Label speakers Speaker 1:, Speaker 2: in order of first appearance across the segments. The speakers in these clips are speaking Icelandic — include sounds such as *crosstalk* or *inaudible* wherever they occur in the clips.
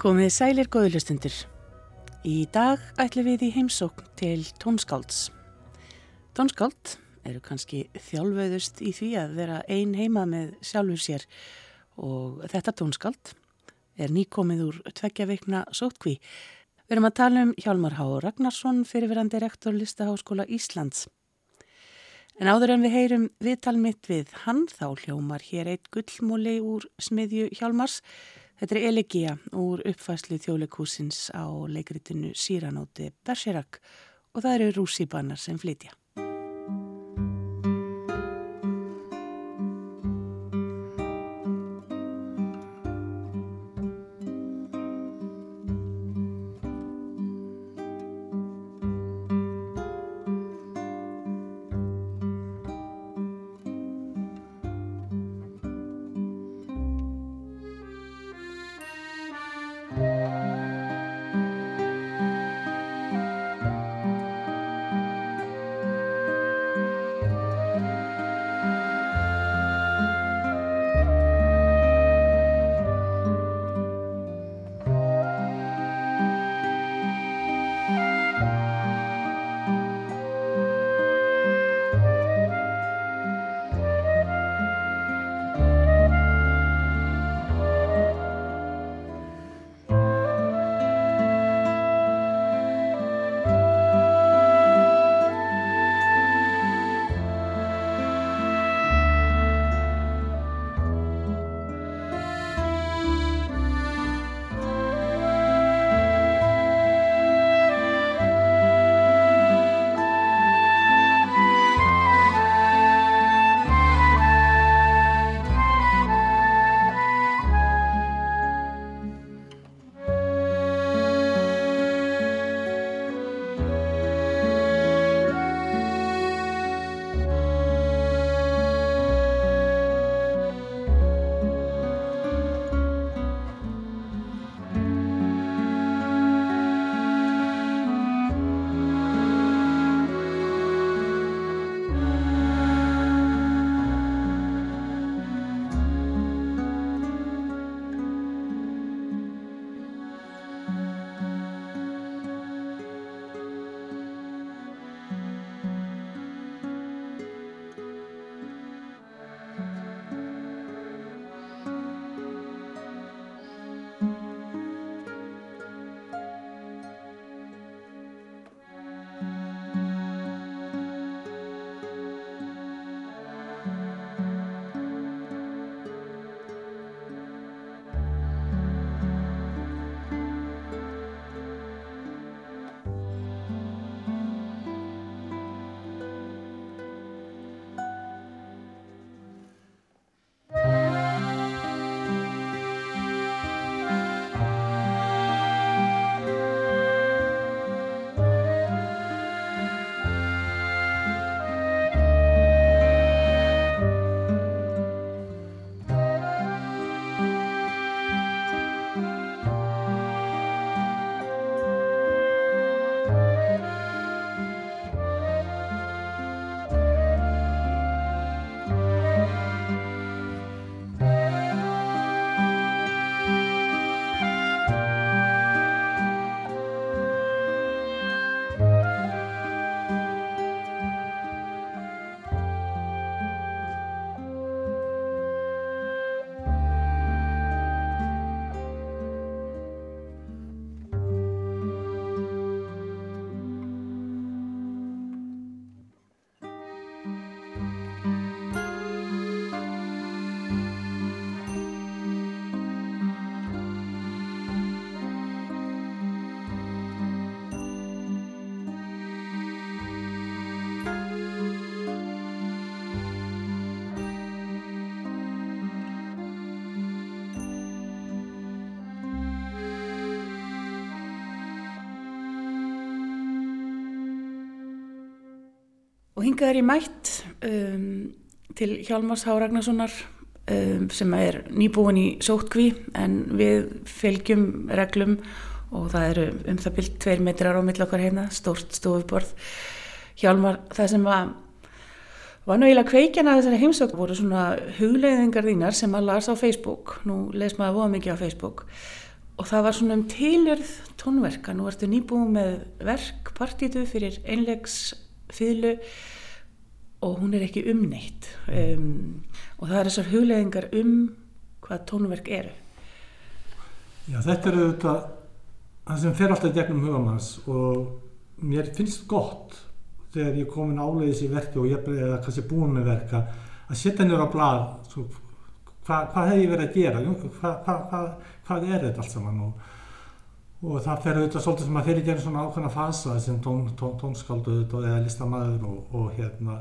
Speaker 1: Komið sælir góðlustundur. Í dag ætlum við í heimsókn til tónskálds. Tónskáld eru kannski þjálfauðust í því að vera ein heima með sjálfur sér og þetta tónskáld er nýkomið úr tveggja veikna sótkví. Við erum að tala um Hjálmar Há Ragnarsson, fyrirverandi rektor Listaháskóla Íslands. En áður en við heyrum viðtalmitt við hann þá hljómar hér eitt gullmúli úr smiðju Hjálmars Þetta er Elegía úr uppfæslu þjóleikúsins á leikritinu Síranóti Berserak og það eru rússibannar sem flytja. Og hingað er ég mætt um, til Hjálmars H. Ragnarssonar um, sem er nýbúin í sótkví en við fylgjum reglum og það eru um það byrjt tveir metrar á mill okkar heina, stórt stofuborð. Hjálmar, það sem var, var nú eiginlega kveikjana þessari heimsók voru svona hugleiðingar þínar sem að las á Facebook, nú les maður voða mikið á Facebook og það var svona um tilurð tónverka, nú ertu nýbúið með verk, partítu fyrir einlegsfýðlu og hún er ekki umneitt um, og það er þessar hugleðingar um hvað tónverk eru.
Speaker 2: Já, þetta er auðvitað það sem fer alltaf gegnum hugamanns og mér finnst gott þegar ég komin áleiðis í verki og ég er kannski búin með verka að setja nýra á blad svo, hva, hvað hef ég verið að gera? Hva, hva, hvað er þetta allt saman? Og, og það fer auðvitað svolítið sem að fyrir gera svona ákveðna fasa sem tón, tón, tónskaldu eða listamæður og, og hérna.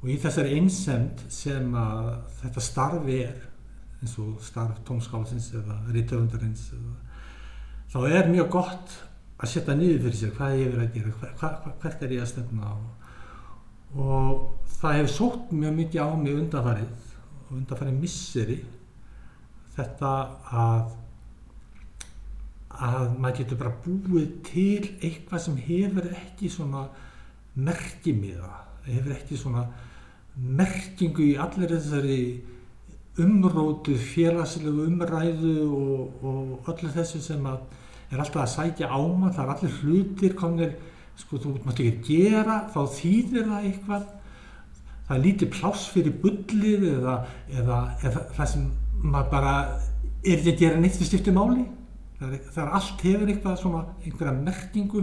Speaker 2: Og í þessari einsend sem að þetta starfi er eins og starf tónskálsins eða rítöfundarins þá er mjög gott að setja niður fyrir sér hvað ég verið að gera hver, hver, hvert er ég að stefna á. Og það hefur sótt mjög mikið á mig undanfarið og undanfarið misseri þetta að að maður getur bara búið til eitthvað sem hefur ekki svona merkimiða hefur ekki svona merkingu í allir þessari umrótu félagslegu umræðu og, og öllu þessu sem að er alltaf að sækja á mann, það er allir hlutir komnir, sko þú mátt ekki gera, þá þýðir það eitthvað. Það er lítið pláss fyrir bullið eða, eða, eða það sem maður bara er ekki að gera neitt fyrir stifti er allt hefur eitthvað svona einhverja merkingu.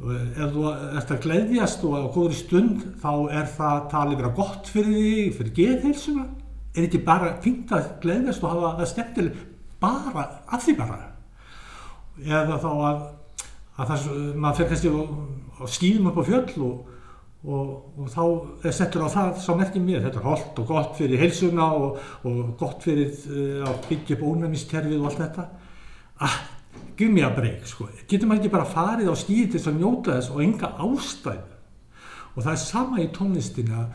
Speaker 2: Ef þú ert að gleyðjast og á góðri stund þá er það talið vera gott fyrir þig, fyrir geðheilsuna. Er ekki bara fengt að gleyðjast og hafa það skemmtileg bara að því bara? Eða þá að, að það, maður fyrir kannski að skýðum upp á fjöll og, og, og þá er settur á það sá merkjum mér, þetta er holdt og gott fyrir heilsuna og, og gott fyrir uh, að byggja upp ónæmiskerfið og allt þetta ah, gif mér að breyk sko. getur maður ekki bara farið á skýði til að njóta þess og enga ástæðu og það er sama í tónlistina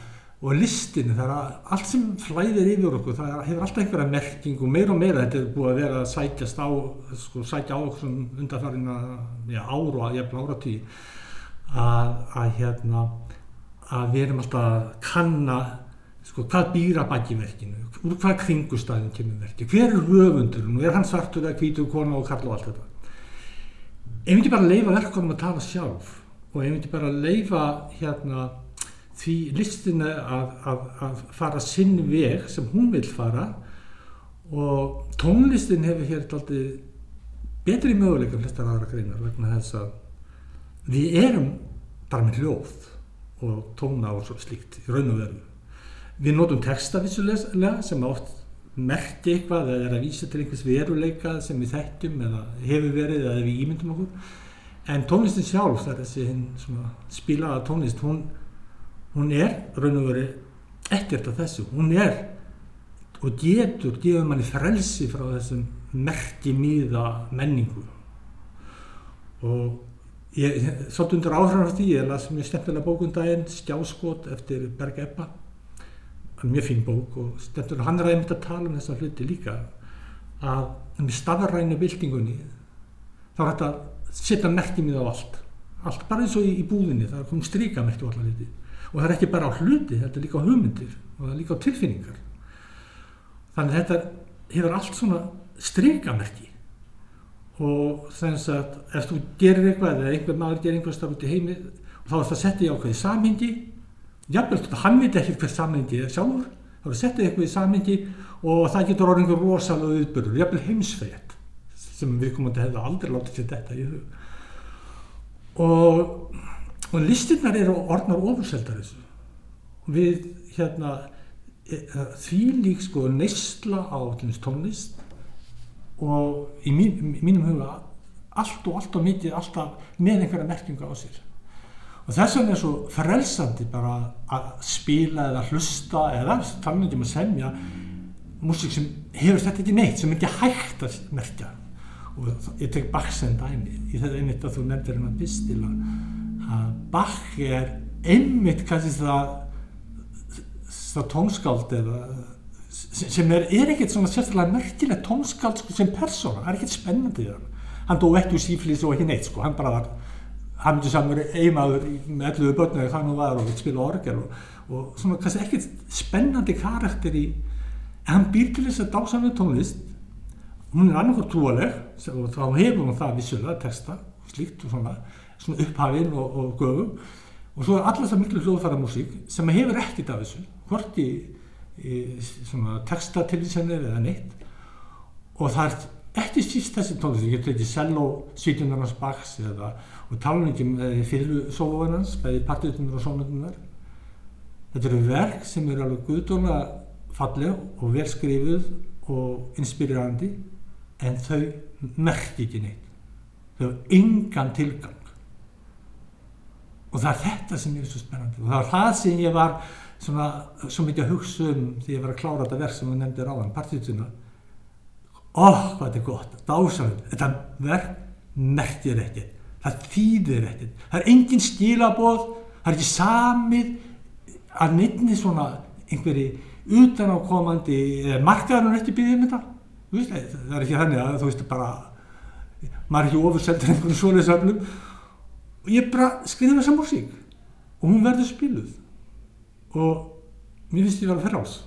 Speaker 2: og listinu, það er allt sem flæðir yfir okkur, það hefur alltaf einhverja merking og meira og meira þetta er búið að vera að sækjast á, sko, sækja á já, ára og jæfnla áratí að, að hérna að við erum alltaf að kanna sko, hvað býra baki verkinu? Úr hvað kringustæðin kemur verki hver er höfundur, nú er hann svartur eða hvítur, kona og kall og allt þetta? Ef við bara leifa verkunum að tala sjálf? Og ef við bara leifa hérna því listina að, að, að fara sinn veg sem hún vil fara? Og tónlistin hefur hér alltaf betri möguleika flestar aðra greinar vegna þess að við erum bara með hljóð og tóna og slíkt í raun og veru. Við notum texta vissulega sem oft merti eitthvað eða er að vísa til einhvers veruleika sem við þekkjum eða hefur verið eða við ímyndum okkur. En tónlistin sjálf, það er þessi spilaða tónlist, hún hún er raun og veri ekkert af þessu, hún er og getur, gefur manni frelsi frá þessum merki mýða menningu. Og ég svolítið undir áhrifar því ég las mjög stefnilega bókundaginn Skjáskot eftir Berg Ebba mjög fín bók og stefnilega hann ræði myndið að tala um þessa hluti líka að með staðarrænu bildingunni þá er þetta að setja merki mýða á allt. Allt, bara eins og í, í búðinni það er komið stríkamerki á alla hluti. Og það er ekki bara á hluti, þetta er líka á hugmyndir og það er líka á tilfinningar. Þannig þetta hefur allt svona strykamerki og þess að ef þú gerir eitthvað eða einhver maður gerir einhver starf út í heimi og þá er það að setja í ákveði samhengi jafnveg, hann veit ekki hver samhengi er sjálfur þá er setja eitthvað í samhengi og það getur orðið einhver rosalega viðbörður, jafnveg heimsfætt sem við komum að hefða aldrei látið sér þetta í hug. Og og listinnar eru orðnar ofurseldar þessu. Við hérna e, e, því lík sko neysla á tónlist og í mín, mínum huga allt og allt og mikið alltaf með einhverja merkinga á sér og þess vegna er svo frelsandi bara að spila eða hlusta eða talningum að semja músík sem hefur þetta ekki neitt sem ekki hægt að merkja. Og ég tek baksen dæmi. Í þetta einmitt að þú nefndir hennar pistila að Bach er einmitt kannski það það tónskáld eða sem er, er ekkert svona sérstaklega merkileg tónskáld sko, sem persóna, er ekkert spennandi hann. Dó ekki úr síflís og ekki neitt sko, hann bara var hann myndi samur eiginmaður með elluðu börnu eða hvað nú var og spila orgel og, og svona kannski ekkert spennandi karakter í en hann býr til þess að dásamlega tónlist. Hún er annarkoð trúaleg og þá hefur hún það vissulega texta og slíkt og svona, svona upphafinn og, og göfum og svo er alltaf það miklu hljóðfæra músík sem hefur ekkert af þessu hvort í, í svona textatilvísenir eða neitt. Og það er ekki síst þessi tónlist, ég getur eitthvað cello svítunarnas baks eða og tala ekki um fyrlu sólóðunans bæði partiðunar og sónutunar þetta eru verk sem eru alveg guðdóla falleg og velskrifuð og inspirerandi en þau merk ekki neitt. Þau hafa engan tilgang. Og það er þetta sem er svo spennandi. Og það er það sem ég var svona, svo mikið að hugsa um því ég var að klára þetta verk sem þú nefndir á hann, partituna óh, hvað þetta er gott, dásamlega þetta verk merkir ekki það þýðir ekki það er engin skilaboð. Það er ekki samið að nefni svona einhverji utanákomandi markaðurinn ekki býðið um þetta. Veist, það er ekki þannig að þú veist bara maður er ekki ofurseldur einhvern svoleiðs öflum og ég bara skriði þessa músík. Og hún verður spiluð. Og mér finnst ég að vera ferrás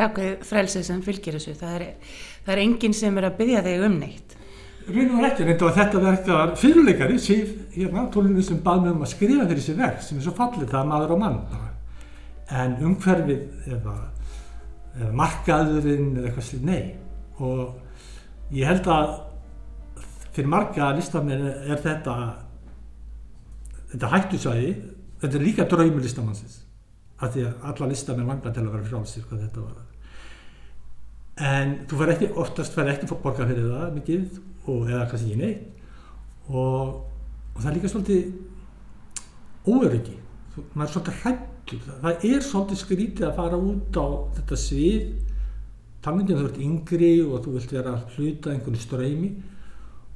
Speaker 1: er ákveð frelsið sem fylgir þessu. Það er, það er enginn sem er að byggja þig um neitt.
Speaker 2: Raun og ekki, reynda að þetta verk var fyrirleikari, Sif, hérna, tólunum sem bað mig um að skrifa fyrir þessi verk sem er svo fallið það maður og mann. En umhverfið eða, eða markaðurinn eða eitthvað slið, nei. Og ég held að fyrir marga listamenn er þetta, þetta hættusæði, þetta er líka draumi listamannsins að því að alla listamenn vangla til að vera frálsir hvað þetta var en þú fær ekki, oftast fær ekki borga fyrir það mikið og eða kannski ekki neitt. Og, og það er líka svolítið óöryggi. Maður er svolítið hrættur það, það er svolítið skrítið að fara út á þetta svið. Talningin þú ert yngri og þú vilt vera hluta einhvern ströymi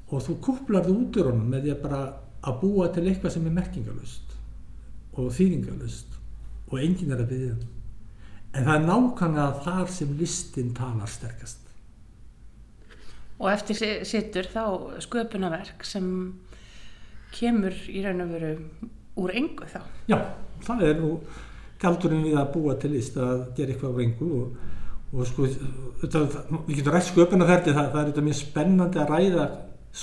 Speaker 2: og þú kuplar þú út úr honum með því að bara að búa til eitthvað sem er merkingalust og þýringalust og enginn er að byggja um. En það er nákvæmlega þar sem listin talar sterkast.
Speaker 1: Og eftir sittur þá sköpunarverk sem kemur í raun og veru úr engu þá.
Speaker 2: Já, það er nú galdurinn við að búa til list að gera eitthvað úr engu og, og sko, þetta, við getum rætt sköpunarferði, það, það er þetta mjög spennandi að ræða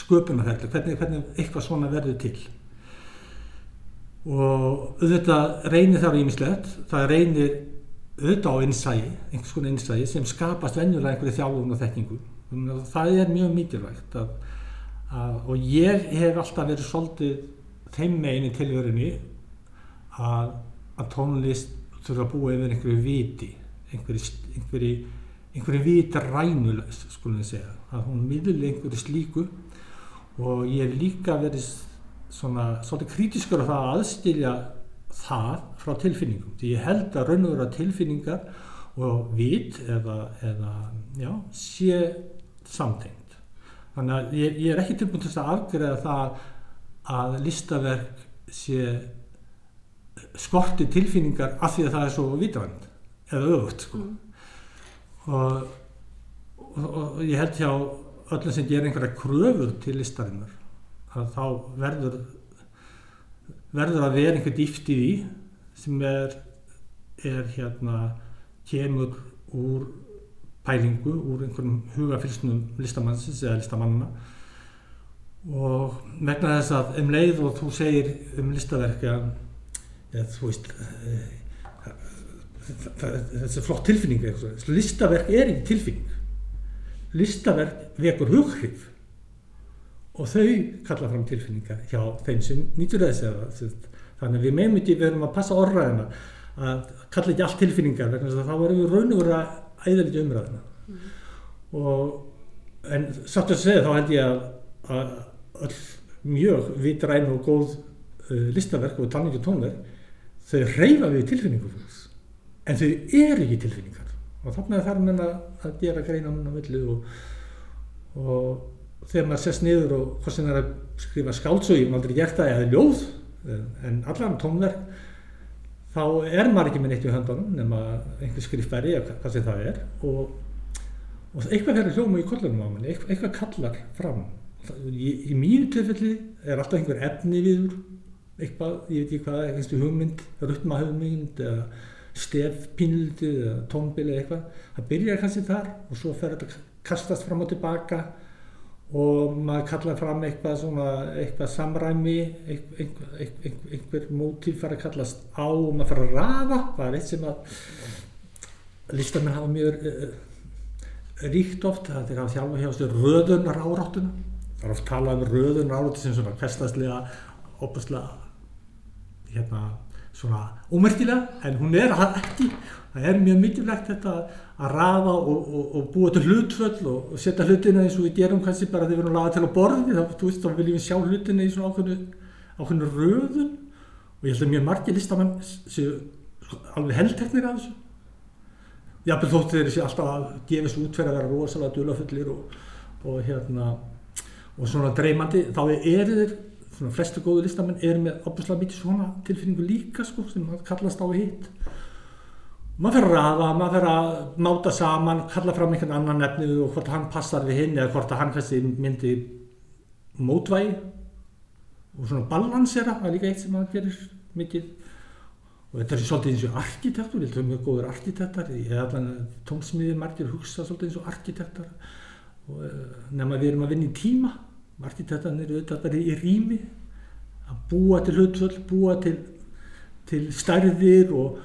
Speaker 2: sköpunarferði, hvernig, hvernig eitthvað svona verður til og auðvitað reynir þar ímislegt, það reynir auðvitað á innsægi, einhvers konar innsægi sem skapast venjulega einhverju þjálfum og þekkingu. Það er mjög mikilvægt að, að, og ég hef alltaf verið svolítið þeim megin í tilvörunni að, að tónlist þurfa að búa yfir einhverju viti, einhverju, einhverju, einhverju viti rænulegs, skulum við segja, að hún miðli einhverju slíku og ég hef líka verið svona svolítið krítiskur á það að aðstilja það frá tilfinningum því ég held að raun og vera tilfinningar og vit eða, eða já, sé samtengt þannig að ég, ég er ekki tilbúin til að afgreða það að listaverk sé skorti tilfinningar af því að það er svo vitrænt eða öðvögt sko. mm. og, og, og ég held hjá öllum sem ger einhverja kröfur til listarinnar að þá verður verður að vera einhver dýft í því sem er, er hérna kemur úr pælingu, úr einhverjum hugafylsnum listamannsins eða listamanna og vegna þess að um leið og þú segir um listaverka eða þú veist eh, er flott tilfinning listaverk er ekki tilfinning. Listaverk vekur hughrif og þau kalla fram tilfinningar hjá þeim sem nýtur þess þannig að við meðum ekki verðum að passa orðræðina að kalla ekki allt tilfinningar vegna þess að þá erum við raun og vera æðalítið umræðina mm. og en satt að segja þá held ég að, að all mjög vitræn og góð uh, listaverk og tanningi tónverk þau reyfa við tilfinningum en þau eru ekki tilfinningar og þannig þarf mann að gera greina á millu og, og þegar maður sest niður og hvort sem það er að skrifa skáltsög ég hef aldrei gert það eða ljóð en allan tónverk þá er maður ekki með neitt í höndunum nema einhver skrifbæri eða hvað sem það er. Og, og eitthvað fyrir hljóma í kollunum á manni, eitthvað, kallar fram. Í, í mínu tilfelli er alltaf einhver efni viður eitthvað, ég veit ekki hvað, einhverstu hugmynd ruttmahugmynd eða stefpínlitið eða tónbili eða eitthvað. Það byrjar kannski þar og svo fer þetta kastast fram og tilbaka og maður kalla fram eitthvað svona, eitthvað samræmi einhver, einhver, einhver mótíf fara að kallast á og maður fara að rafa það er eitt sem að listamenn hafa mjög uh, ríkt oft, það er að þjálfa hjá þessu röðunar áráttuna það er oft talað um röðunar áráttuna sem svona hverstaslega opastlega hérna svona ómerkilega en hún er það ekki það er mjög mikilvægt þetta að rafa og, og, og búa til hlutföll og, og setja hlutina eins og við gerum kannski bara þegar við erum lagað til að borði þá, veist, þá viljum við sjá hlutina í svona ákveðnu, ákveðnu röðun. Og ég held að mjög margir listamann séu alveg heldteknir af þessu. Jáfnveg þóttu þeir séu alltaf að gefa þessu útferð að vera rosalega dölafullir og hérna og svona dreymandi þá eru þeir svona flestu góðu listamenn eru með opuslega mikið svona tilfinningu líka sko sem kallast á hitt maður fyrir að rafa, maður fyrir að máta saman, kalla fram einhvern annan nefnið og hvort hann passar við hinn eða hvort hann kannski myndi mótvægi og svona balansera, það er líka eitt sem maður gerir mikið. Og þetta er svolítið eins og arkitektur, ég held að það er mjög góður arkitektar, ég hef allan tónsmiðir margir hugsa svolítið eins og arkitektar. Og eh, nefnum að við erum að vinna í tíma arkitektarnir eru auðvitað bara í rými að búa til hlutvöld, búa til, til stærðir og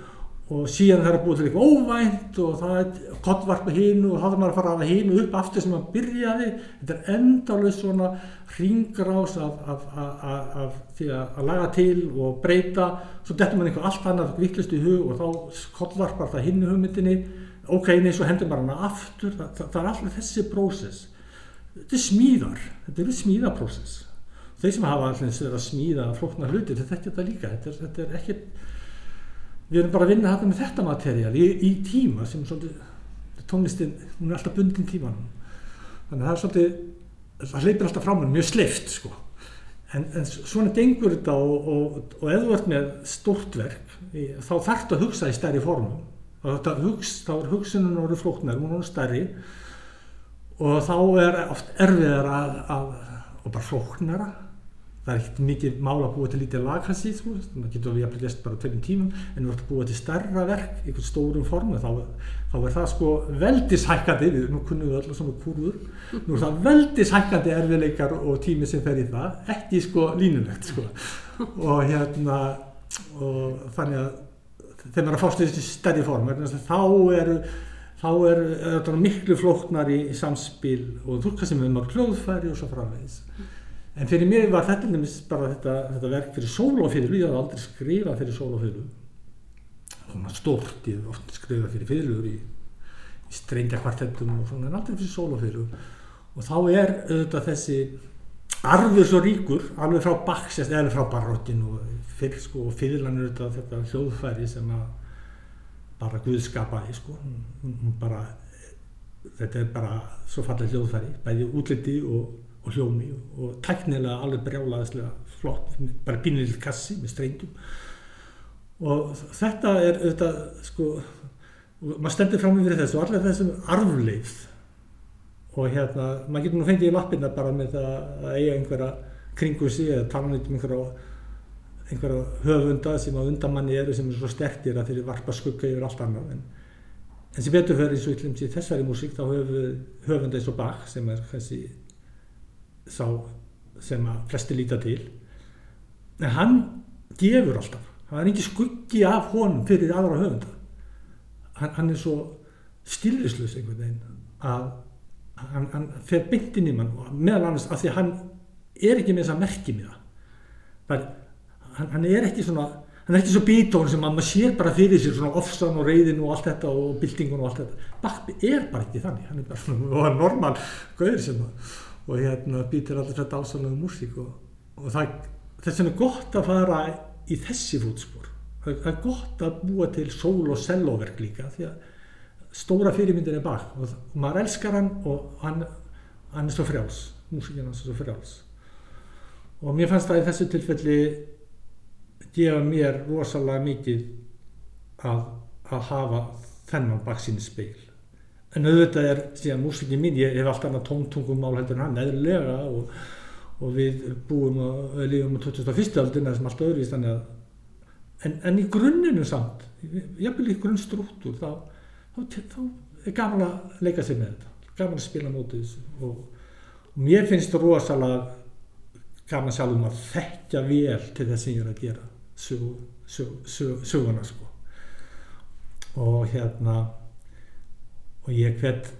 Speaker 2: og síðan það er búið til eitthvað óvænt og það er kottvarpa hínu og þá þarf maður að fara að hínu upp aftur sem maður byrjaði þetta er endalveg svona ringrás af, af, af, af því að laga til og breyta. Svo dettur maður einhver allt annað viklistu í hug og þá kottvarpar það hínu hugmyndinni. Ok, neins og hendur maður hana aftur. Það, það, það er alltaf þessi prósess. Þetta er smíðar, þetta er smíðaprósess. Þeir sem hafa allins að smíða flóknar hluti þetta er þetta líka, þetta er, þetta er ekkert við erum bara að vinna þetta með þetta materjál í, í tíma sem svolítið, tónlistin, hún er alltaf bundin tímanum. Þannig að það er svolítið það hleypir alltaf frá mér mjög sleift sko. en, en svona dengur þetta og, og, og ef þú ert með stort verk þá þarf þetta að hugsa í stærri formum. Hugsa, þá er hugsunum orðið flóknar, hún er stærri. Og þá er oft erfiðar að, að og bara flóknara það er ekkert mikið mála að búa til lítið laghansi sko, það getur við að lest bara tveim tímum en við ætlum að búa til starra verk einhvern stórum formu, þá, þá er það sko veldishækkandi, við nú kunnum við allar svona kúrur, nú er það veldishækkandi erfiðleikar og tími sem fer í það ekki sko línulegt sko. Og hérna og þannig að þegar maður fást þessi stærri form þá eru þá er þetta miklu flóknar í, í samspil og þú kannski með maður klóðfæri og svo framvegis En fyrir mér var þetta nefnist bara þetta, þetta verk fyrir sólofyrirlu, ég hafði aldrei skrifað fyrir sólofyrirlu. Svona stort, ég hef ofta skrifað fyrir fyrirluður í, í strengja kvartettum og svona, en aldrei fyrir sólofyrirlu. Og þá er auðvitað þessi arfur svo ríkur, alveg frá baksest, eða frá barokkin og fyrir sko, og fyrirlan er auðvitað þetta hljóðfæri sem að bara Guðskapaði, sko, hún bara, þetta er bara svo fallið hljóðfæri, bæði útliti og og hljómi og tæknilega alveg brjálaðislega flott, bara bínileg kassi með streyndum. Og þetta er auðvitað sko, maður stendur fram með þessu og allir þessum arfleif og hérna, maður getur nú fengið í lappina bara með að eiga einhverja kringu sig eða tala um einhverja einhverja höfunda sem að undamanni eru sem er svo sterkir að þeir varpa skugga yfir allt annað. En, en sem betur fyrir eins og yllum sér þessari músík þá höfum höfunda eins og Bach sem er þessi sá sem að flesti líta til. En hann gefur alltaf. Það er ekki skuggi af honum fyrir aðra höfunda. Hann, hann er svo stillislus einhvern veginn að hann, hann fer byndin í mann meðal annars af því að hann er ekki með þess að merkja með það. Hann, hann er ekki svona hann er ekki svo bítón sem að maður sér bara fyrir sér svona ofsan og reyðin og allt þetta og byltingun og allt þetta. Bach er bara ekki þannig. Hann er bara svona *laughs* normal gauður sem að og hérna býtir alltaf þetta ásalegu músík og, og það, þess vegna er gott að fara í þessi fótspor. Það er gott að búa til sól og selloverk líka því að stóra fyrirmyndin er Bach og, og maður elskar hann og hann, hann er svo frjáls músíkina er svo frjáls. Og mér fannst það í þessu tilfelli gefa mér rosalega mikið að, að hafa þennan baksinn speil en auðvitað er síðan músikin mín ég hef alltaf annað tóntungumál heldur en hann eðlilega og, og við búum og lífum á 2001. aldina sem allt öðruvist en, en í grunninu samt jafnvel í grunnstrúttur þá, þá, þá er gaman að leika sig með þetta gaman að spila mótið þessu og, og mér finnst rosalega gaman sjálfum að þekkja vel til þess sem ég er að gera söguna sko. og hérna og ég hvet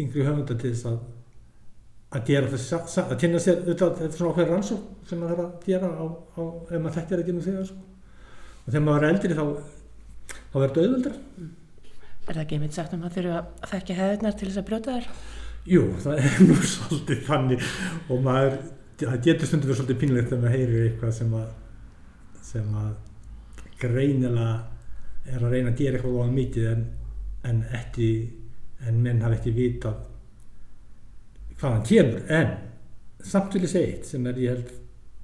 Speaker 2: yngri höfunda til þess að að gera þess að kynna sér þetta er svona okkur rannsók sem maður þarf að gera á, á, ef maður þekkjar ekki um þegar sko. og þegar maður er eldri þá þá verður þetta auðvöldra
Speaker 1: Er það ekki einmitt sagt um að þurfa að þekkja hefðunar til þess að brjóta þér?
Speaker 2: Jú, það er nú *laughs* svolítið þannig og maður, það getur stundu verið svolítið pínlegt þegar maður heyrir eitthvað sem að sem að greinilega er að reyna að gera eitthvað á mikið en, en ekki en menn hafa ekki vitað hvaðan kemur. En samt vil ég segja eitt sem er ég held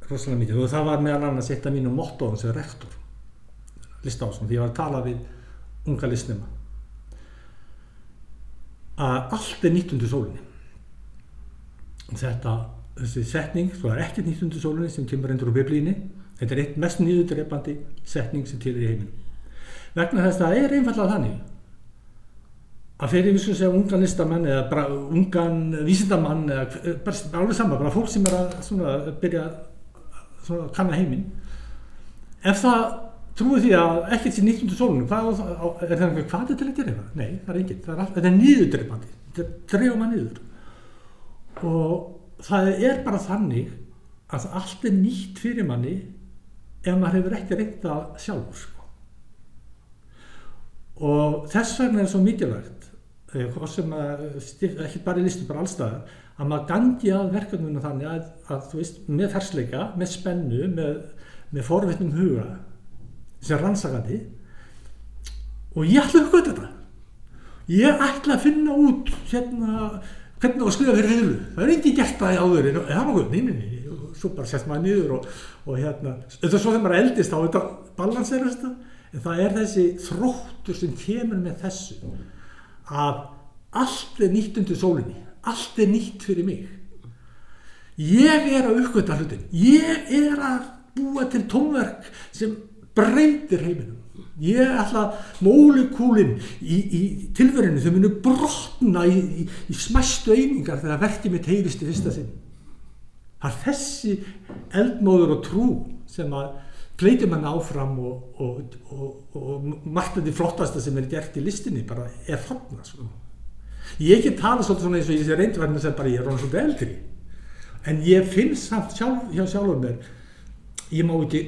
Speaker 2: rosalega mikið. Og það var meðal annars eitt af mínu mottóðum sem rektor listásum því ég var að tala við unga listnuma að allt er nýtt undir sólinni. Og þetta þessi setning, svo er ekkert nýtt undir sólinni sem kemur endur úr biblíni Þetta er eitt mest nýðudreipandi setning sem til er í heiminum. Vegna þess að það er einfallega þannig að fyrir við svona segja ungan listamann eða bara ungan vísindamann eða bara alveg saman, bara fólk sem er að svona, byrja svona, að kanna heiminn ef það trúið því að ekkert sé nýtt undir sólunum hvað, er það einhver hvað til að gera það? Nei, það er ekkert, þetta er nýðudreipandi þetta dreifum að nýður og það er bara þannig að allt er nýtt fyrir manni ef maður hefur ekki reynda sjálfur sko. og þess vegna er svo mikilvægt ekki bara í listu bara allstaðar, að maður gangi að verkefnunum þannig að, að þú veist, með fersleika, með spennu með, með forvittnum huga sem rannsakandi. Og ég ætla að höfða þetta. Ég ætla að finna út hérna, hvernig það skrifa fyrir hreiflu það er ekki gert það í áður það er náttúrulega, nýminni svo bara sett maður niður og, og hérna, þetta er svo þegar maður eldist þá þetta balanserast en það er þessi þróttur sem kemur með þessu að allt er nýtt undir sólinni allt er nýtt fyrir mig. Ég er að uppgöta hlutin ég er að búa til tónverk sem breytir heiminum. Ég ætla mólekúlin í, í tilverinu þau munu brotna í, í, í smæstu einingar þegar verkið mitt heyrist í fyrsta sinn. Það er þessi eldmóður og trú sem að gleitur mann áfram og, og, og, og margt af því flottasta sem er gert í listinni bara er þarna sko. ég ekki tala svolítið svona eins og ég sé reyndverðin sem bara ég er svolítið eldri en ég finn samt sjálf, hjá sjálfur mér ég má ekki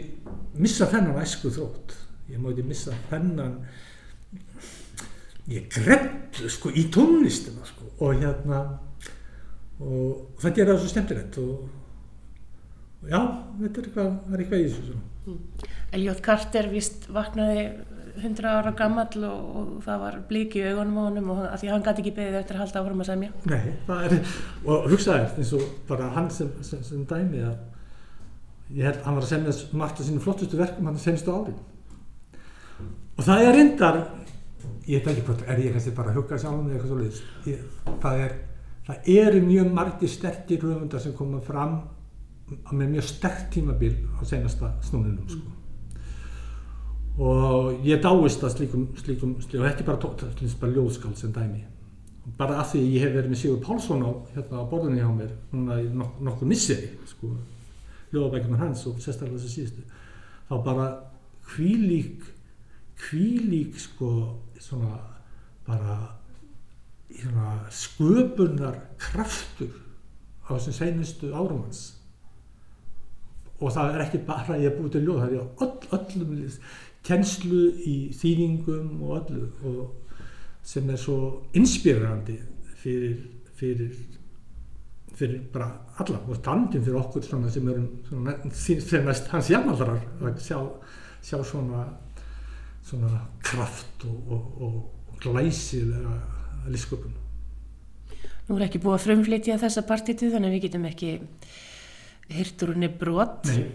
Speaker 2: missa þennan æsku þrótt ég má ekki missa þennan ég grepp sko í tónlistina sko og hérna og það gera það svo stemtilegt og já, þetta er eitthvað, er eitthvað í þessu mm.
Speaker 1: Eljótt Carter vist vaknaði 100 ára gammal og, og það var blík í augunum á honum og því hann gæti ekki beðið eftir að halda áfram að semja.
Speaker 2: Nei, er, og hugsaði eins og bara hann sem, sem, sem dæmi að ég held að hann var að semja margt af sínu flottustu verkum hann semstu ári og það er reyndar ég veit ekki hvort, er ég kannski bara að hugga sjálf eða eitthvað svolítið það er, það eru mjög margir sterkir höfundar sem koma fram með mjög sterk tímabil á senasta snúninum sko. og ég dáist að slíkum, slíkum, slíkum og ekki bara, bara ljóðskald sem dæmi bara að því ég hef verið með Sigur Pálsson á, hérna, á borðinni hjá mér núna í nok nokkuð misseri sko, ljóðabækjumar hans og sérstaklega þessi síðustu þá bara hvílík hvílík sko svona bara svona sköpunar kraftur á þessum seinustu árum hans og það er ekki bara að ég er búið til ljóð það er öll, öllum kennslu í þýðingum og öllu og sem er svo inspírandi fyrir, fyrir fyrir bara alla og standin fyrir okkur svona sem næst hans jafnaldrar að sjá, sjá svona svona kraft og, og, og, og glæsilega listsköpun.
Speaker 1: Nú er ekki búið að frumflytja þessa partitu þannig að við getum ekki hirtur henni brot.
Speaker 2: Nei,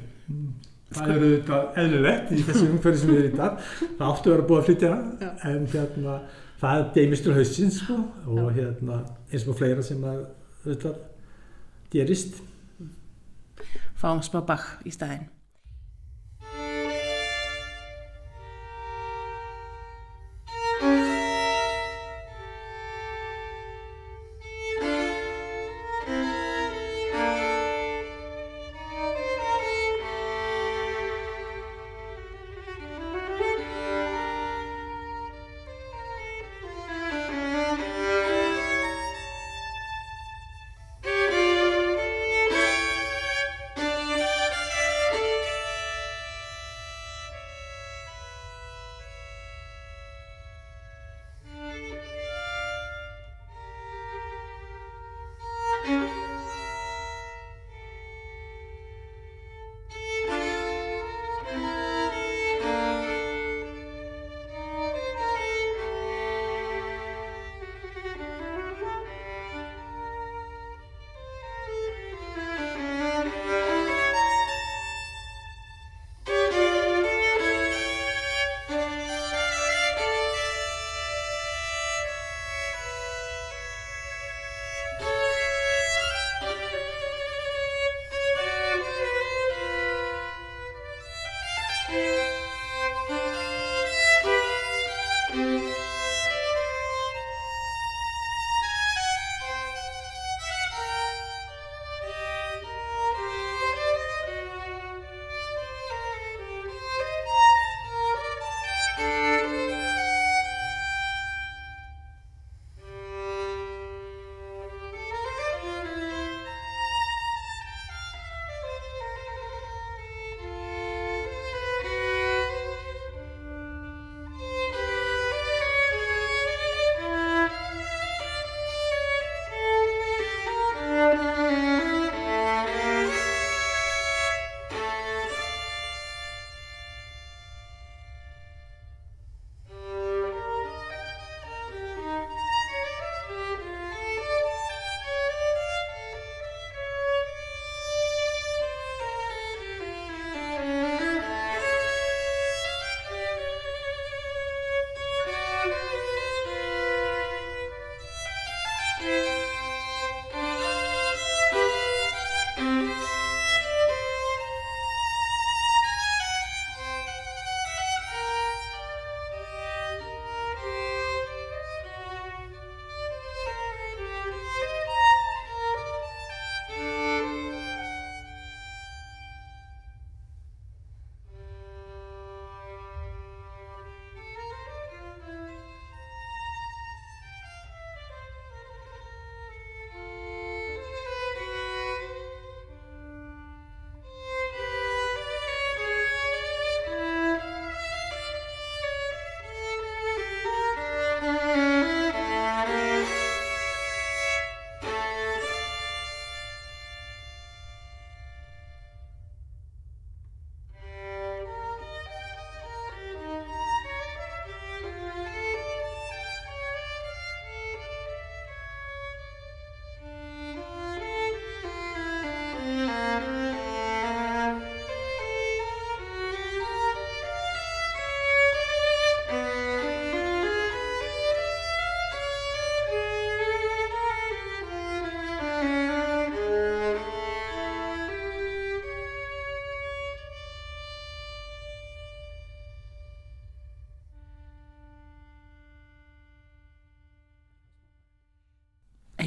Speaker 2: það eru þetta eðlilegt í þessu umhverju sem við erum í dag. Það áttu að vera búið að flytja
Speaker 3: Já.
Speaker 2: en hérna það er deimistur hausins sko, og hérna eins og fleira sem að þetta gerist.
Speaker 1: Fáum smá bakk í staðinn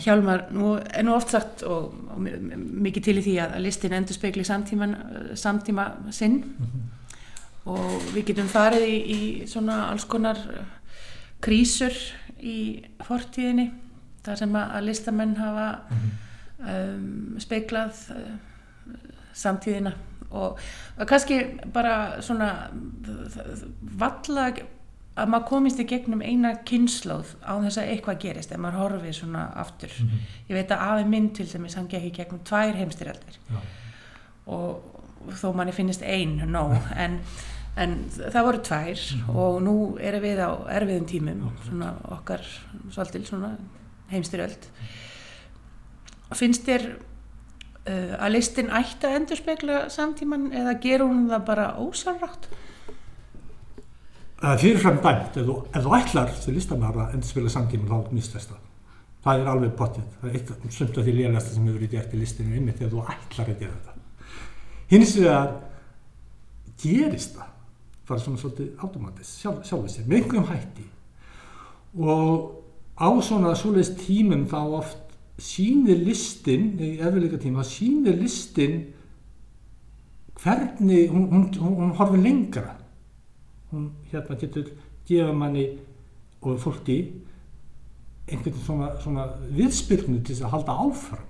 Speaker 1: Hjálmar, nú er nú oft sagt og, og mi- mi- mikið til í því að listin endur spekli samtíma, samtíma sinn og við getum farið í, í svona alls konar eh, krísur í fortíðinni þar sem að listamenn hafa um, speklað uh, samtíðina.
Speaker 4: Og kannski bara svona valla að maður komist í gegnum eina kynnslóð á þess að eitthvað gerist ef maður horfið svona aftur
Speaker 2: Mm -hmm.
Speaker 4: ég veit að afi minn til dæmis hann gekk í gegnum tvær heimstyrjaldir
Speaker 2: Já.
Speaker 4: og þó manni finnist ein no, en, en það voru tvær
Speaker 2: Mhm.
Speaker 4: og nú erum við á erfiðum tímum
Speaker 2: Akkurat.
Speaker 4: svona okkar svolítil svona heimstyrjöld finnst þér uh, að listin ætti að endurspegla samtíman eða gerur hún það bara ósjálfrátt?
Speaker 2: Það er fyrirfram dæmt, ef þú, ef þú ætlar sem listamæður að endur spila samtíma þá mistast það. Það er alveg pottið. Það er eitt sumt af því lélægasta sem hefur verið í listinu einmitt þegar þú ætlar að gera þetta. Hins vegar gerist það bara svona svolítið automatist, sjálf, sjálfur sér, með einhverjum hætti. Og á svona svoleiðis tímum þá oft sýnir listin, í eftirleika tíma, sýnir listin hvernig, hún, hún, hún, hún horfir lengra hún hérna getur gefa manni og fólki einhvern svona, svona viðspyrnu til þess að halda áfram.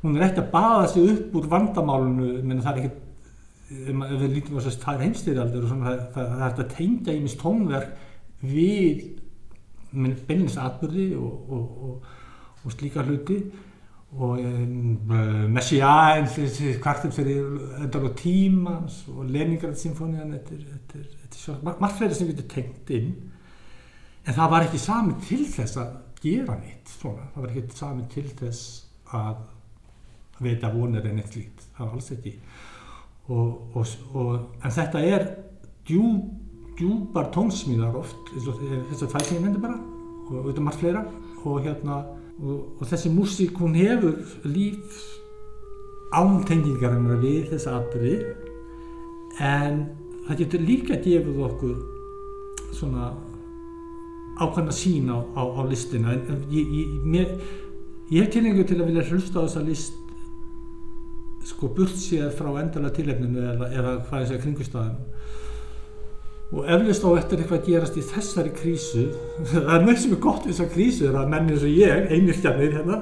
Speaker 2: Hún er ekki að baða sig upp úr vandamálunu menn það er að það er heimstýrjaldur og það, það, það er að tengja í mist tónverk við beinins atbyrði og, og, og, og slíka hluti. Og um, Messiaen kvartum fyrir endar á tímans og Leningrad symfónian þetta er, svo margt fleiri sem getur tengt inn en það var ekki sami til þess að gera neitt svona, það var ekki sami til þess að veita vonir en eitt slíkt, það var alls ekki. Og, og, og en þetta er djú, djúpar tónsmíðar oft þess að fæsingin endur bara og auðvitað margt fleira. Og hérna og, þessi músík hún hefur líf ántengingarinnar við þessa atbyrði en það getur líka gefið okkur svona ákvæmna sín á, á, á listina. En, ég, ég, mér, ég hef tilhengu til að vilja hlusta á þessa list sko burt séð frá endala tilefninu eða, eða hvað ég segja kringustafum og eflust á eftir eitthvað gerast í þessari krísu *laughs* það er mjög sem er gott við þessa krísu er að menni eins og ég, einirkjarnir hérna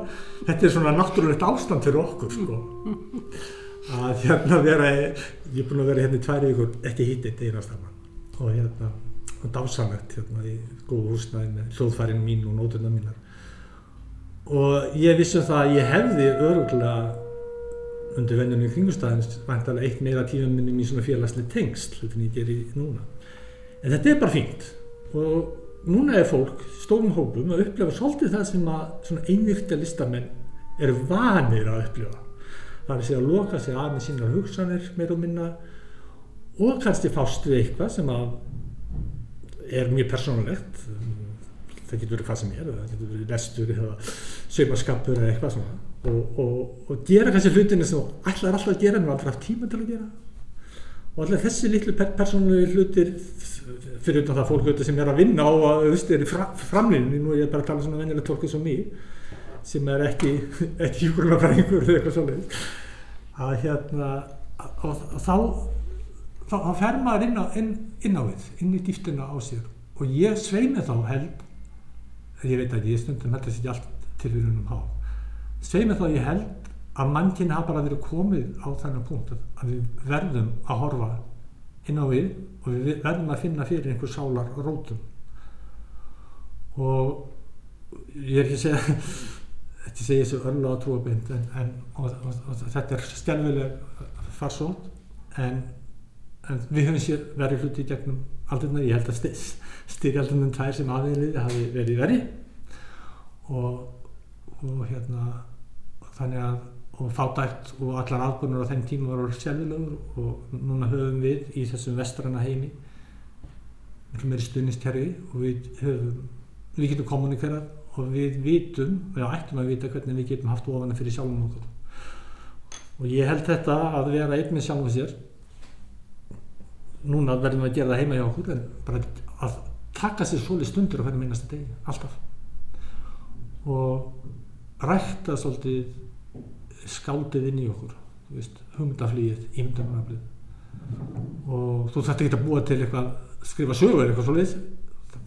Speaker 2: þetta er svona náttúrulegt ástand fyrir okkur sko að hérna vera ég er búin að vera hérna í tværi vikur ekki hittið einast saman og hérna og dásamlegt hérna í góðu húsnæði með hljóðfærin mín og nótuna mínar. Og ég vissi um það að ég hefði öruglega undir vennunni kringustæðins vantarlega eitt meira tíma minnum í svona félagslega tengsl hlutin ég geri núna. En þetta er bara fínt. Og núna er fólk stórum hópum að upplefa svolítið það sem að svona einvirkja listamenn eru vanir að upplifa það er segja að loka sig að með sína hugsanir meir og minna og kannski fást við eitthvað sem að er mjög persónulegt. Það getur verið hvað sem er það getur verið lestur eða saumaskapur eða eitthvað svona. Og, og, og gera kannski hlutinu sem ætlar alltaf að gera en aldrei haft tíma til að gera. Og allir þessi litlu per persónulegi hlutir fyrir utan það fólk sem er að vinna á að auðvitað er í fra framlýninni nú er ég bara að tala svona venjulegt fólki sem mig sem er ekki, *laughs* hjúgrunafræðingur eða eitthvað svolítið að hérna og, og þá þá, þá fer maður inn á, inn, inn á við, inn í dýftina á sér. Og ég sveimi þá held ég veit ekki, ég stundum held að þetta allt til við húnum há sveimi þá ég held að mannkinn hafa bara verið komið á þennan punkt að við verðum að horfa inn á við og við verðum að finna fyrir einhver sálar rótum og ég er ekki að segja þetta segja þessu örla á trúabind og, og, og, þetta er stjálfileg farsótt en, en við höfum sér verið hluti í gegnum aldurna, ég held að styrjaldunum tvær sem aðeins hafi verið verið og, og hérna þannig að og fátækt og allar aðbúinur á þenn tíma var sjálfilegur og núna höfum við í þessum vestrana heimi miklu meiri stuðniskerfi og við höfum við getum kommunikerað og við vitum, við ættum að vita hvernig við getum haft ofana fyrir sjálfum okkur. Og ég held þetta að vera einn með sjálfum sér. Núna verðum við að gera það heima hjá okkur en bara að taka sér svolítið stundur á hvernig minnast degi, alltaf. Og rækta svolítið skáldið inn í okkur hugmyndaflýið, ímyndarnaflið og þú þarft ekki að búa til eitthvað skrifa sögur eitthvað svolítið.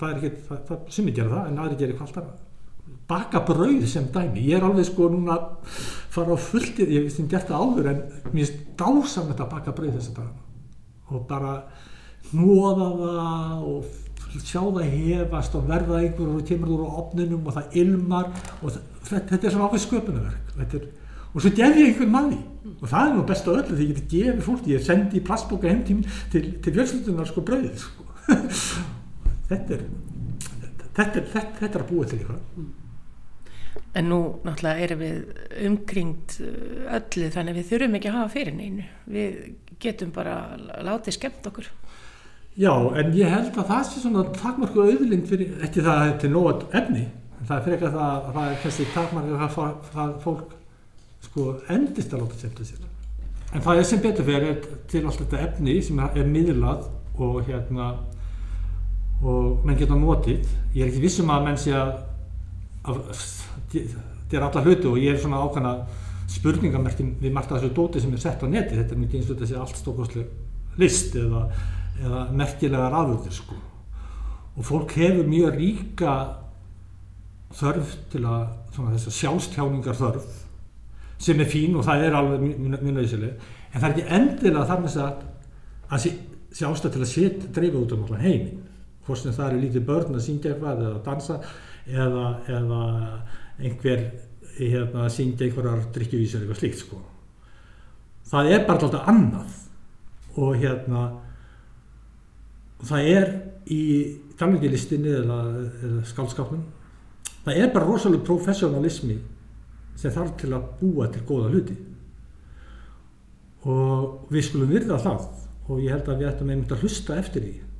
Speaker 2: Það er ekki, það, það sumir gera það en aðri gera eitthvað alltaf baka brauð sem dæmi. Ég er alveg sko núna fara á fulltir ég veist ég gert það áður en mér finnst dásamlegt að baka brauð þess að dagana. Og bara hnóða það og sjá það hefast og verða einhver og kemur úr á opninum og það ilmar og það, þetta, er svona ákveð sköpunarverk. Er, og svo gef ég einhvern manni og það er nú best á öllu því ég geti gefið fólki ég sendi plastboka heim til, til, til fjölsöldunar sko brauðið sko. *laughs* þetta er þetta er, þetta, þetta er að búa til eitthvað
Speaker 4: En nú náttúrulega erum við umkringt uh, öllu þannig við þurfum ekki að hafa fyrir neinu. Við getum bara látið skemmt okkur.
Speaker 2: Já, en ég held að það sé svona takmarku auðlind fyrir, ekki það er til nóg efni, en það er fyrir ekki að það, það er kannski takmarku að það, það fólk sko endist að láta semta sér. En það er sem betur fyrir til allt þetta efni sem er miðlað og hérna og menn geta notið. Ég er ekki vissum að menn sé að þetta er alla hluti og ég er svona ákvæmna spurningamerkin við margt að þessu dóti sem er sett á neti þetta er mikið eins og allt stókoslega list eða, eða merkilegar afurðir sko. Og fólk hefur mjög ríka þörf til að svona þess að sjálfstjáningar þörf sem er fín og það er alveg mjög nöðsileg en það er ekki endilega þar með að að sé ástæð til að setja dreifið út um allan heiminn. Hvort sem það eru lítið börn að syngja eitthvað eða að dansa eða, eða einhver hérna, syngja einhverjar drikkjuvísar eitthvað slíkt sko. það er bara alltaf annað. Og hérna það er í talningilistinni eða, eða skálskapnum það er bara rosalega professionalismi sem þarf til að búa til góða hluti. Og við skulum virða það. Og ég held að við ættum einmitt að hlusta eftir því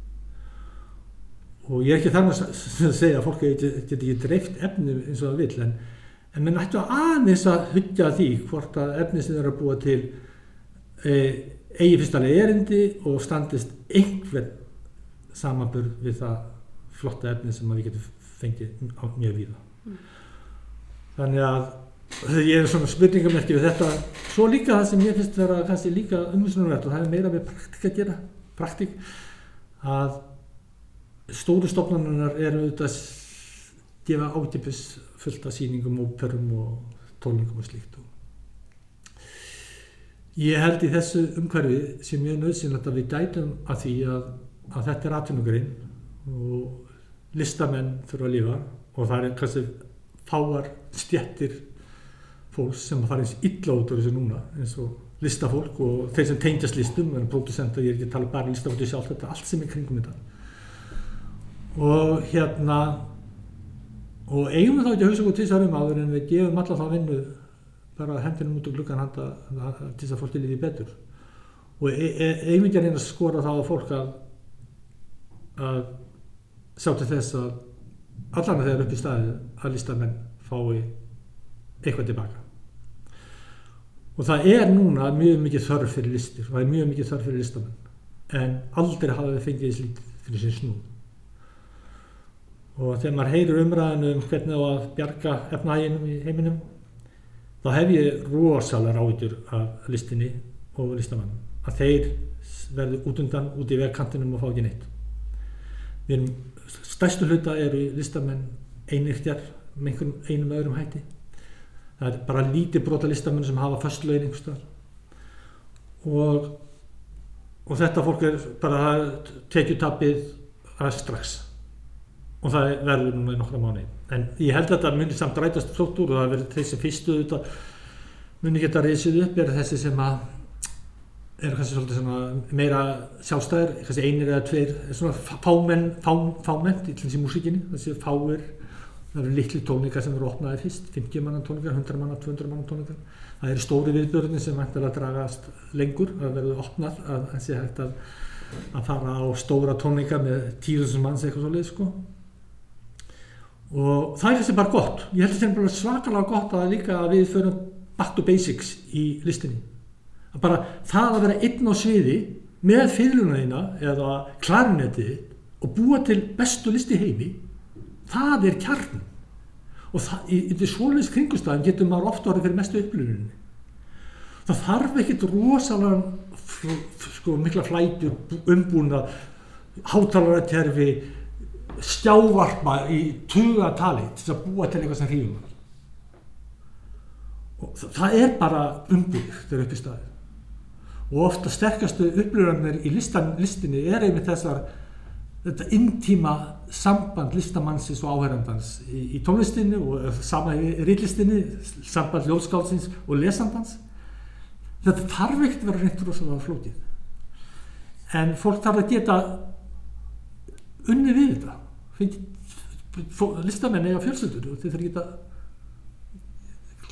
Speaker 2: og ég er ekki þannig að segja að fólk geti ekki dreift efni eins og það vil en, en mér nættu aðeins að hugja því hvort að efni sem þeirra búa til e, eigi fyrstalega erindi og standist einhver samanburð við það flotta efni sem við getum fengið á mjög víða mm. þannig að ég er svona spurningamerki við þetta svo líka það sem ég finnst vera kannski líka umherslunumvert og það er meira með praktík að gera praktík að stóru stofnanunar eru auðvitað að gefa átipis fullt af síningum, óperum og tólningum og slíkt og ég held í þessu umhverfi sem ég er nöðsynlegt að við dætum að því að, að þetta er atvinnugrein og listamenn þurfa að lifa og það er kannski fáar stjettir fólks sem að fara eins illa út úr þessu núna eins og listafólk og þeir sem tengjast listum en producenter, ég er ekki að tala bara um listafólki sjálf þetta, allt sem er kringum þetta og hérna og eigum við þá ekki að hugsa okkur til þess að um áður en við gefum alla þá vinnu bara hendinum út úr glukkan handa til þess að fólki líði betur. Og e e eigum við ekki að reyna að skora þá að fólk að að sjá til þess að allan að þeirra upp í staði að listamenn fái eitthvað tilbaka. Og það er núna mjög mikið þörf fyrir listir og það er mjög mikið þörf fyrir listamenn en aldrei hafa við fengið þess lítið fyrir sin snú og þegar maður heyrir umræðinu um hvernig var að bjarga efnæginum í heiminum þá hef ég rosalega ráðgjur af listinni og listamannum að þeir verður út undan út í vegkantinum og fá ekki neitt. Við erum stærstu hluta eru listamenn einirtjar með einhvern einum öðrum hætti. Það er bara lítið brota listamenn sem hafa fastlögin einhverstaðar og og þetta fólk er bara tekjutappið að strax og það verður núna í nokkra mánu en ég held að þetta munir samt rætast flott úr og það verður þessi fyrstu þetta munir geta reysið upp. Er þessi sem að er kannski svolítið meira sjálfstæðir kannski einir eða tveir svona fámenn fá, fámennt í þessi músikinni þessi fáir það eru litli tónikar sem eru opnaði fyrst 50 manna tónikar, 100 manna, 200 manna tónikar það eru stóri viðbjörnir sem hægt að dragast lengur að verður opnað að þessi hægt að, að fara á stóra tónika með tíðusum manns eitthvað svolítið sko og það er þessi bara gott. Ég held að þetta er svakalega gott að líka að við förum back to basics í listinni. Að bara það að vera einn á sviði með fyrirlunarina eða klarinetið og búa til bestu listi heimi það er kjarn og það, í, í svoleiðs kringustafn getur maður ofta orðið fyrir mestu upplifunni það þarf ekkit rosalega sko mikla flætu umbúna hátalararterfi
Speaker 5: skjávarpa í tugatali til að búa til eitthvað sem hrífum hann. Og þa- það er bara umbúðir þegar upp í staði. Og ofta sterkastu upplöðanir í listan, listinni er einmitt þessar þetta intíma samband listamannsins og áherrandans í, í tónlistinni og sama í rýtlistinni, samband ljóðskálsins og lesandans. Þetta þarf ekkert að vera reynt rosalega flókið. En fólk þarf að geta unni við þetta. Listamenn eiga fjölsöldur og þeir geta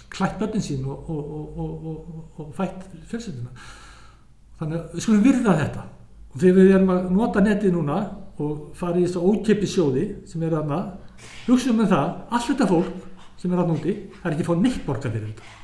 Speaker 5: klætt börnin sín og, og, og, og, fætt fjölskylduna. Þannig að við skulum virða þetta. Og þegar við erum að nota netið núna og fara í þess að ókippi sjóði sem er þarna, hugsaum með það, allt þetta fólk sem er þarna úti, það er ekki að fá neitt borga fyrir þetta.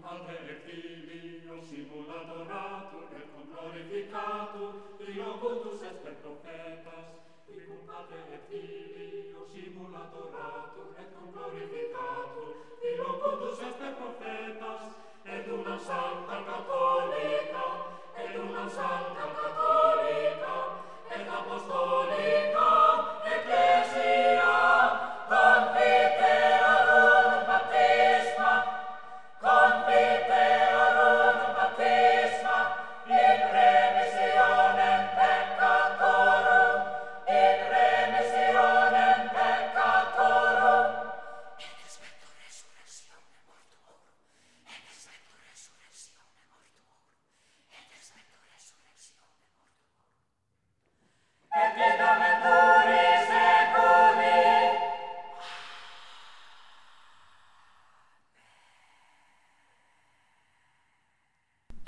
Speaker 6: cum alter et filio simul adoratur et cum glorificatur in ocultus est per profetas. Qui cum alter et filio simul adoratur et cum glorificatur in ocultus est per profetas. Et una sancta catholica et una sancta catholica et apostolica ecclesia.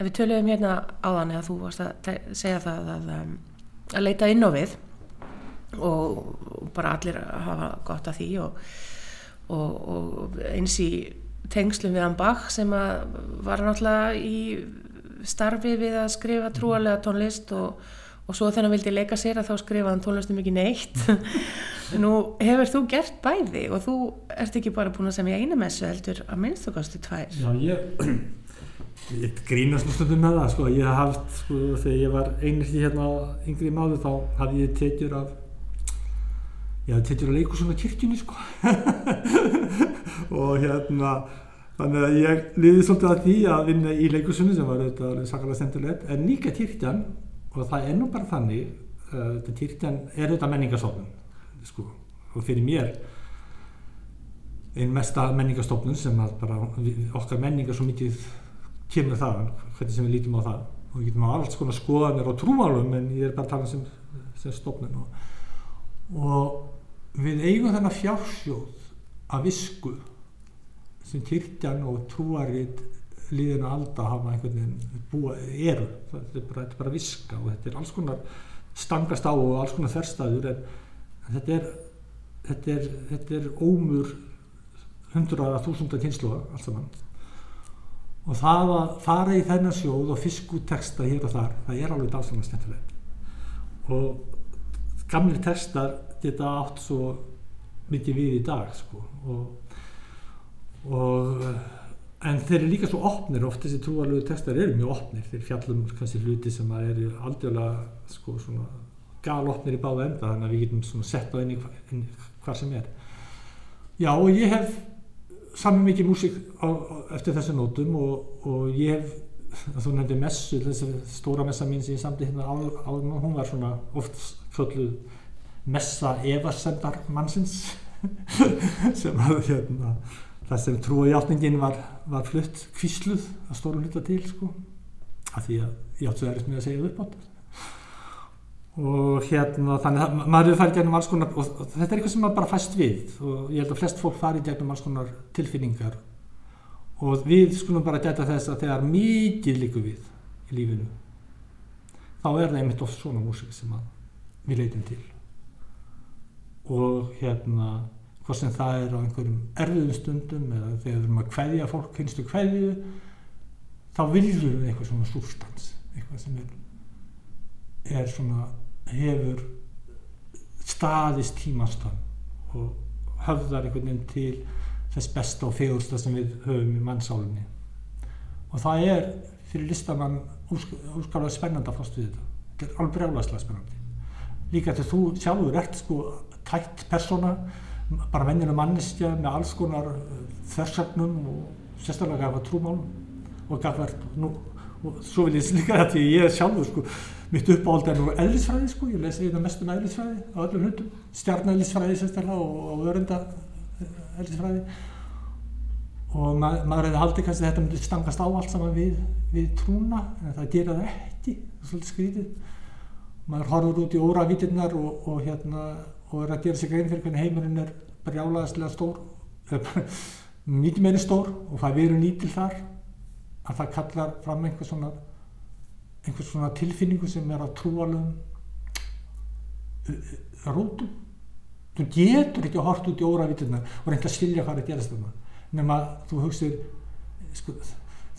Speaker 4: En við töluðum hérna áðan eða þú varst að segja það að, um, að leita inn á við og, bara allir hafa gott af því og, og, og eins í tengslum við hann Bach sem að var náttúrulega í starfi við að skrifa trúarlega tónlist og, og svo þegar hann vildi leika sér að þá skrifa hann tónlistum ekki neitt. *laughs* Nú hefur þú gert bæði og þú ert ekki bara búin að semja eina messu heldur að minnst þú kosti tvær?
Speaker 2: Já, ég, ég grínast nú stundum með það, sko, ég haf haft, sko, þegar ég var einirti hérna yngri máður, þá hafði ég tekjur af, ég hafði tekjur af leikusum á kirkjunni, sko, *laughs* og hérna, þannig að ég liði svolítið að því að vinna í leikusunni sem var þetta sakalega stendulegt, en líka kirkjan, og það er nú bara þannig, uh, þetta kirkjan er þetta menningarsofnun, sko, og fyrir mér, einn mesta menningarstofnun sem að bara okkar menningar svo mikið kemur þaðan, hvernig sem við lítum á það. Og við getum á alls konar skoðanir og trúmálum en ég er bara að tala sem, sem stofnun og, og við eigum þennan fjársjóð af visku sem kirkjan og trúarit líðinu alda hafa einhvern veginn búa, eru, þetta er bara, þetta er bara viska og þetta er alls konar stangast á og alls konar þverstaður en, þetta er þetta er, þetta er ómur hundraða þúsunda kynsluða allt saman og það að fara í þennan sjóð og fisk út texta hér og þar það er alveg dásamlega skemmtilegt. Og gamli textar geta átt svo mikið við í dag sko. og, og en þeir eru líka svo opnir oft þessi trúalögu textar eru mjög opnir. Þeir fjallum kannski hluti sem eru aldjóðlega sko galopnir í báða enda þannig að við getum sett á inn hvar sem er. Já og ég hef saman mikið músík á, á, eftir þessu nótum og, og ég hef þú nefndi messu, þessi stóra messa mín sem ég samdi hérna á, á hún var svona oft kölluð messa efarsendar mannsins *laughs* sem að hérna það sem trúajátningin var, var flutt kvísluð að stórum hluta til sko af því að ég átt svo erist með að segja það upp átt og hérna þannig að maður er farið gegnum alls konar og þetta er eitthvað sem maður bara fæst við. Og ég held að flest fólk farið gegnum alls konar tilfinningar. Og við skulum bara geta þess að þegar mikið líku við í lífinu þá er það einmitt oft svona músík sem við leitum til. Og hérna hvort sem það er á einhverjum erfiðum stundum eða þegar við erum að kveðja fólk hinstu kveðju þá viljum við eitthvað svona sústans eitthvað sem er, er svona hefur staðist tímastan og höfðar einhvern veginn til þess besta og fegursta sem við höfum í mannsálunni. Og það er fyrir listamann úrskálega spennandi að fást við þetta. Þetta er alveg brjálæslega spennandi. Líka til þú sjálfur ert sko tætt persóna bara venjulega manneskja með alls konar þversögnum og sérstaklega gafa trúmálum og gafa nú og svo vil ég líka þetta ég sjálfur sko mitt uppáhald er nú eðlisfræði sko. Ég lesi þetta mest um eðlisfræði á öllum hundum stjarneðlisfræði sérstaklega og, og örunda eðlisfræði. Og ma maður hefði haldið kannski að þetta myndi stangast á allt saman við, við trúna en það gera það ekki. Það er svolítið skrítið maður horfur út í óravítirnar og, og hérna og er að gera sig grein fyrir hvernig heimurinn er brjálaðislega stór *laughs* mikið meiri stór og það veru nýtil þar að það kallar fram einhver svona einhver svona tilfinningu sem er á trúalum rótum. Þú getur ekki að horta út í óravítirnar og reynda að skilja hvað er að gerast þarna nema þú hugsir sko,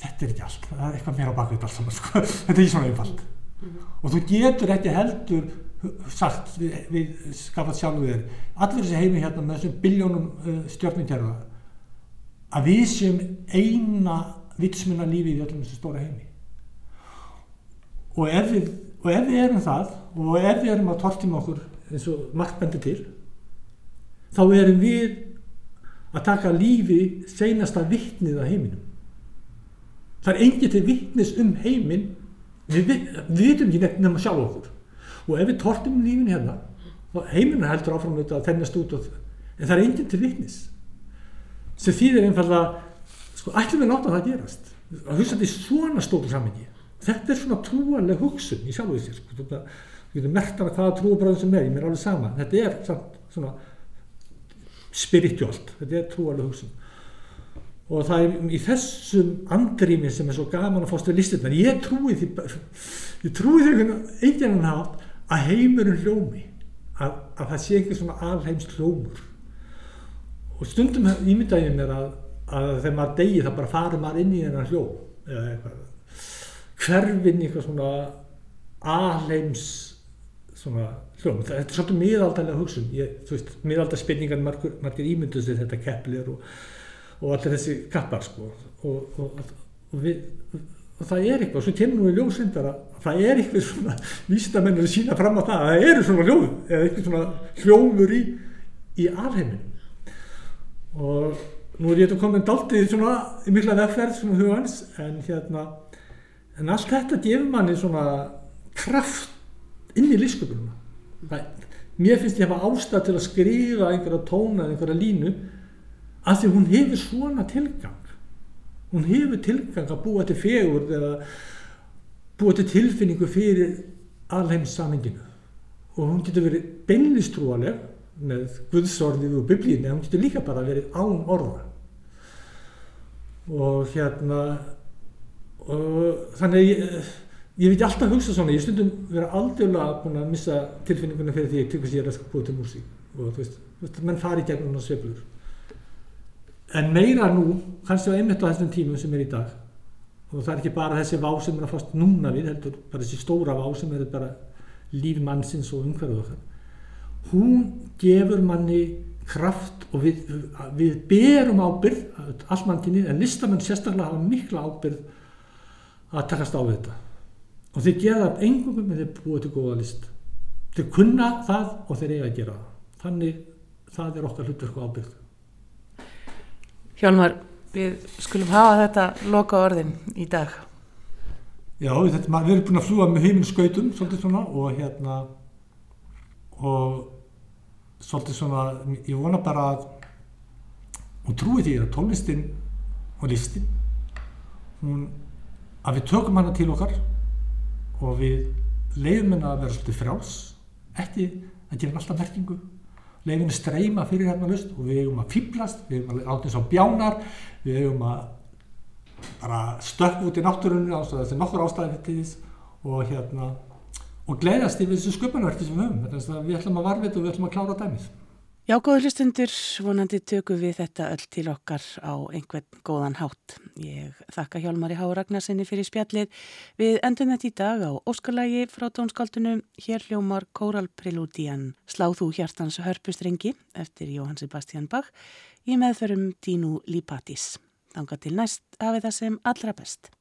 Speaker 2: þetta er ekki allt, það er eitthvað meira á bakveit allt saman, *laughs* sko. þetta er ekki svona einfalt. Og þú getur ekki heldur sagt við, við skafat sjálfu þér allir þessi heimi hérna með þessum biljónum uh, stjórnintjörfa að við séum eina vitsmuna lífið í öllum þessu stóra heimi og ef við, og ef við erum það og ef við erum að tortima okkur eins og margt bendir til þá erum við að taka lífi seinasta vittnið að heiminum. Það er engið til vittnis um heimin við, vitum ekki nefn nefn að sjá okkur. Og ef við tortum lífin hérna þá heiminu heldur áfram þetta að þennast út en það er enginn til vittnis sem þýðir einfallega sko, ætlum við nátt að gerast að hugsa þetta í svona stóru samingi þetta er svona trúanleg hugsun í sjálfu sér sko, þetta, þú getur mert af hvaða trúabræðum sem er, ég mér er alveg sama. Þetta er samt, svona spirituált, þetta er trúanleg hugsun. Og það er í þessum andrými sem er svo gaman að fást við listirnar. Ég trúi því ég trúi því einhvern veginn að heimurinn hljómi að, að það sé ekki svona alheims hljómur. Og stundum ímynda ég mér að, að þegar maður degi það bara farir maður inn í þennan hljóm eða eitthvað hverfinn í eitthvað svona alheims svona hljóm þetta er svolítið miðaldalega hugsun. Ég, þú veist, miðaldarspinningan margir, margir ímynduð sér þetta kepplir og, og allir þessi kappar sko. Og, og, og við og það er eitthvað, svo kemur í ljósindar að það er eitthvað svona vísindamennir að sína fram á það, það eru svona hljóð eða eitthvað svona hljóður í í alheimin og nú er ég þetta komin dáltið svona í mikla vegferð svona hugans en hérna en allt þetta gefur manni svona kraft inn í lífsköpununa mér finnst ég hafa ástæð til að skrifa einhverja tóna einhverja línu af því hún hefur svona tilgang. Hún hefur tilgang að búa til fegur eða búa til tilfinningu fyrir alheims saminginu og hún getur verið beinlistrúaleg með Guðsorðið og biblíinu en hún getur líka bara verið án orða. Og hérna og þannig ég, ég veit alltaf að hugsa svona ég stundum vera aldjörlega búin að missa tilfinninguna fyrir því til hvers ég er að búa til músík. Og þú veist, menn fari gegnum og sveflur en meira nú kannski á einmitt á þessum tímum sem er í dag og það er ekki bara þessi vá sem er að fast núna við heldur bara þessi stóra vá sem er bara líf mannsins og umhverfuð okkar. Hún gefur manni kraft og við, við berum ábyrð allmannkinni en listamenn sérstaklega hafa mikla ábyrð að takast á þetta. Og þeir gera það engum með þeir búið til góða list. Þeir kunna það og þeir eiga að gera það. Þannig það er okkar hlutverku ábyrð
Speaker 4: Hjálmar, við skulum hafa þetta loka orðin í dag.
Speaker 2: Já, þetta, við erum búin að fljúa með heiminskautum svolítið svona og hérna og svolítið svona, ég vona bara að og trúi því að tónlistin og listin hún, að við tökum hana til okkar og við leiðum hennar að vera svolítið fráls ekki að gefa alltaf merkingu leifinu streyma fyrir hérna lust og við hefum að fýblast, við hefum að átt eins á bjánar, við hefum að bara stökk út í náttúrunni þessi nokkur ástæði til þess og hérna og gleyðast yfir þessu sköpunverki sem við höfum, að við ætlum að varvita og við ætlum að klára dæmið.
Speaker 1: Já, góður hlustundur, vonandi tökum við þetta öll til okkar á einhvern góðan hátt. Ég þakka Hjálmari Há Ragnarsinni fyrir spjallið. Við endum þetta í dag á Óskarlægi frá tónskaldunum. Hér hljómar Kóral Prelúdian Sláð þú hjartans hörpustrengi eftir Jóhann Sebastian Bach í meðförum Dínu Lípatis. Þanga til næst hafið það sem allra best.